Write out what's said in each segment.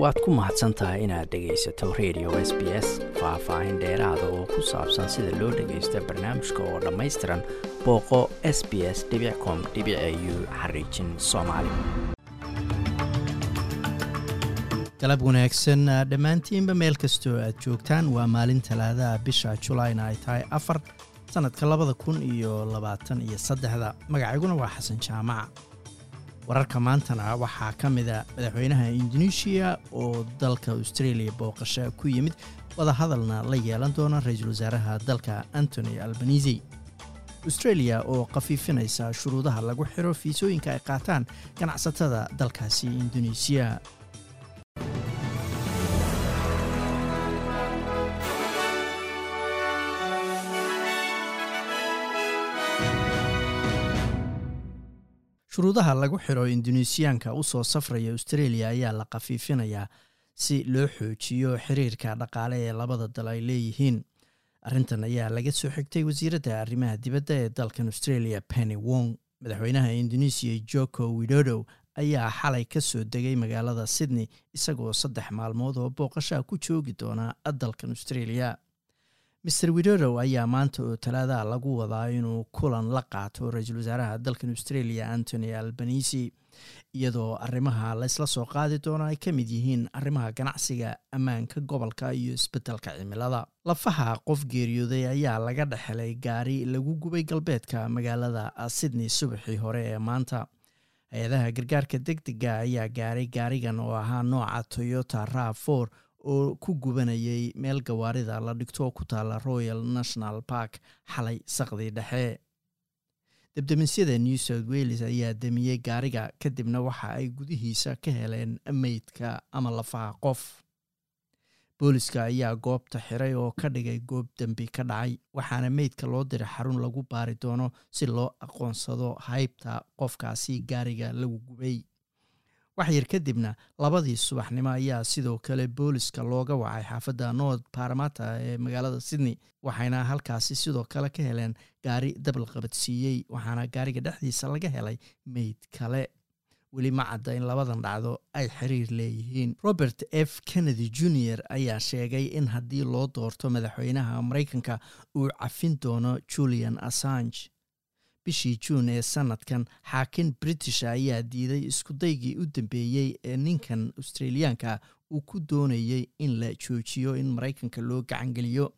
waad ku mahadsan tahay inaad dhegaysato radio s b s faah-faahin dheeraada oo ku saabsan sida loo dhagaysto barnaamijka oo dhammaystiran booqo s b s com u xariijin galab wanaagsan dhammaantiinba meel kastoo aad joogtaan waa maalin talaadaha bisha julaayna ay tahay afar sannadka labada kun iyo labaatan iyo saddexda. Magacayguna waa xasan jaamaca wararka maantana waxaa ka mida madaxweynaha indonesiya oo dalka australia booqasho ku yimid. Wadahadalna la yeelan doona ra'iisul wasaaraha dalka antony albanisi australia oo khafiifinaysa shuruudaha lagu xiro fiisooyinka ay qaataan ganacsatada dalkaasi indonesiya shuruudaha lagu xiro indonesiyaanka u soo safraya australia ayaa la khafiifinayaa si loo xoojiyo xiriirka dhaqaale ee labada dal ay leeyihiin. Arrintan ayaa laga soo xigtay wasiiradda arrimaha dibadda ee dalkan australia penny wong. Madaxweynaha indonesiya joko widodo ayaa xalay ka soo degay magaalada sydney isagoo saddex maalmood oo booqashaa ku joogi doona dalkan australia master widodo ayaa maanta oo talaadaha lagu wadaa inuu kulan la qaato ra'iisul wasaaraha dalkan australia antony albanisi iyadoo arrimaha laysla soo qaadi doono ay ka mid yihiin arrimaha ganacsiga ammaanka gobolka iyo isbeddelka cimilada. Lafaha qof geeriyooday ayaa laga dhexelay gaari lagu gubay galbeedka magaalada sydney subaxii hore ee maanta. Hay'adaha gargaarka deg dega ayaa gaaray gaarigan oo ahaa nooca toyota rafor oo ku gubanayay meel gawaarida la dhigto ku taala royal national park xalay saqdii dhexe. Debdemisyada new south wales ayaa demiyey gaariga kadibna waxa ay gudihiisa ka heleen meydka ama lafaha qof. Booliska ayaa goobta xiray oo ka dhigay goob dembi ka dhacay waxaana meydka loo diray xarun lagu baari doono si loo aqoonsado haybta qofkaasi gaariga lagu gubay waxyar kadibna labadii subaxnimo ayaa sidoo kale booliska looga wacay xaafadda north baramata ee magaalada sydney waxayna halkaasi sidoo kale ka heleen gaari dabal qabadsiiyey waxaana gaariga dhexdiisa laga helay meyd kale. Weli ma cadda in labadan dhacdo ay xiriir leeyihiin. Robert f. Kennedy junior ayaa sheegay in haddii loo doorto madaxweynaha maraykanka uu cafin doono julian assange bishii juun ee sanadkan xaakin british ayaa diiday iskudaygii u dambeeyey ee ninkan australiyaanka uu ku doonayey in la joojiyo in maraykanka loo gacangeliyo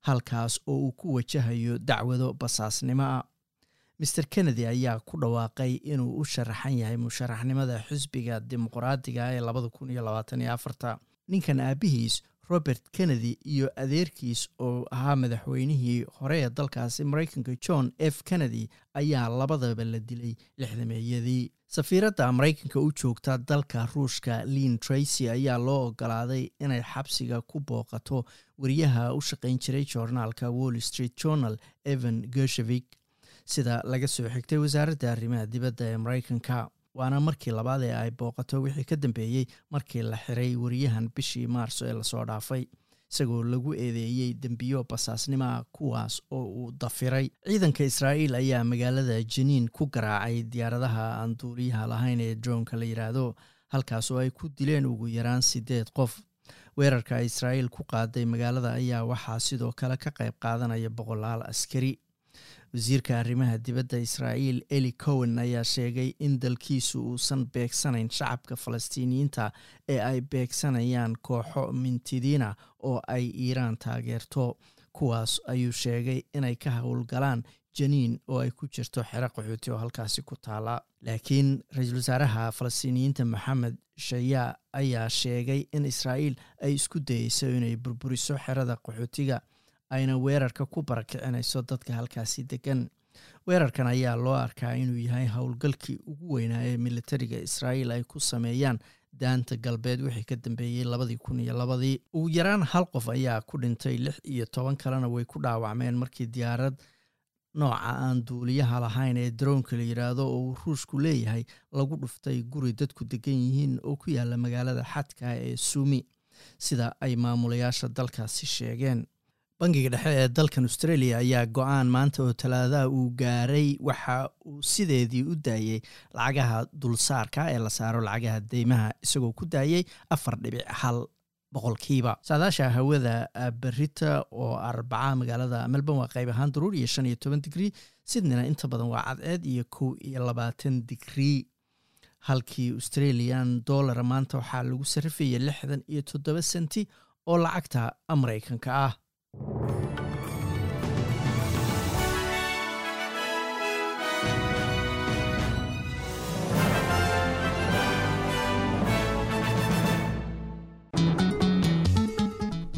halkaas oo uu ku wajahayo dacwado basaasnimo ah. Master kennedy ayaa ku dhawaaqay inuu u sharaxan yahay musharaxnimada xisbiga dimuqraadiga ee labada kun iyo labaatan iyo afarta. Ninkan aabihiis robert kennedy iyo adeerkiis oo ahaa madaxweynihii hore ee dalkaasi maraykanka john f. Kennedy ayaa labadaba la dilay lixdameeyadii. Safiiradda maraykanka u joogta dalka ruushka lean tracy ayaa loo ogolaaday inay xabsiga ku booqato wariyaha u shaqayn jiray joornaalka wall street journal evan gershevik. Sida laga soo xigtay wasaaradda arrimaha dibadda ee maraykanka waana markii labaad ee ay booqato wixii ka dambeeyey markii la xiray wariyahan bishii maarso ee la soo dhaafay isagoo lagu eedeeyey dembiyo basaasnimoa kuwaas oo uu dafiray. Ciidanka israa'iil ayaa magaalada janiin ku garaacay diyaaradaha aan duuliyaha lahayn ee droonka la yidhaahdo halkaas oo ay ku dileen ugu yaraan siddeed qof. Weerarka israa'iil ku qaaday magaalada ayaa waxaa sidoo kale ka qayb qaadanaya boqolaal askari wasiirka arrimaha dibadda israa'iil eli cowen ayaa sheegay in dalkiisu uusan beegsanayn shacabka falastiiniyiinta ee ay beegsanayaan kooxo mintidiina oo ay iiraan taageerto. Kuwaas ayuu sheegay inay ka howlgalaan janiin oo ay ku jirto xero qaxooti oo halkaasi ku taala. Laakiin ra'iisul wasaaraha falastiiniyiinta moxamed shayaa ayaa sheegay in israa'iil ay isku dayeyso inay burburiso xerada qaxootiga ayna weerarka ku barakicinayso dadka halkaasi degan weerarkan ayaa loo arkaa inuu yahay howlgalkii ugu weynaa ee militariga israa'iil ay ku sameeyaan daanta galbeed. Wixii ka dambeeyey labadii kun iyo labadii ugu yaraan hal qof ayaa ku dhintay lix iyo toban kalena way ku dhaawacmeen markii diyaarad nooca aan duuliyaha lahayn ee daroonka la yidhaahdo oo uu ruushku leeyahay lagu dhuftay guri dadku degan yihiin oo ku yaalla magaalada xadka ee suumi sida ay maamulayaasha dalkaasi sheegeen bangiga dhexe ee dalkan australia ayaa go'aan maanta oo talaadaha uu gaaray waxa uu sideedii u daayey lacagaha dulsaarka ee la saaro lacagaha deymaha isagoo ku daayey afar dhibic hal boqolkiiba saadaasha hawada berita oo arbaca magaalada melbourne waa qayb ahaan daruur iyo shan iyo toban digrii sydneyna inta badan waa cadceed iyo kow iyo labaatan digrii halkii australian dollara maanta waxaa lagu sarrifayay lixdan iyo toddoba senti oo lacagta maraykanka ah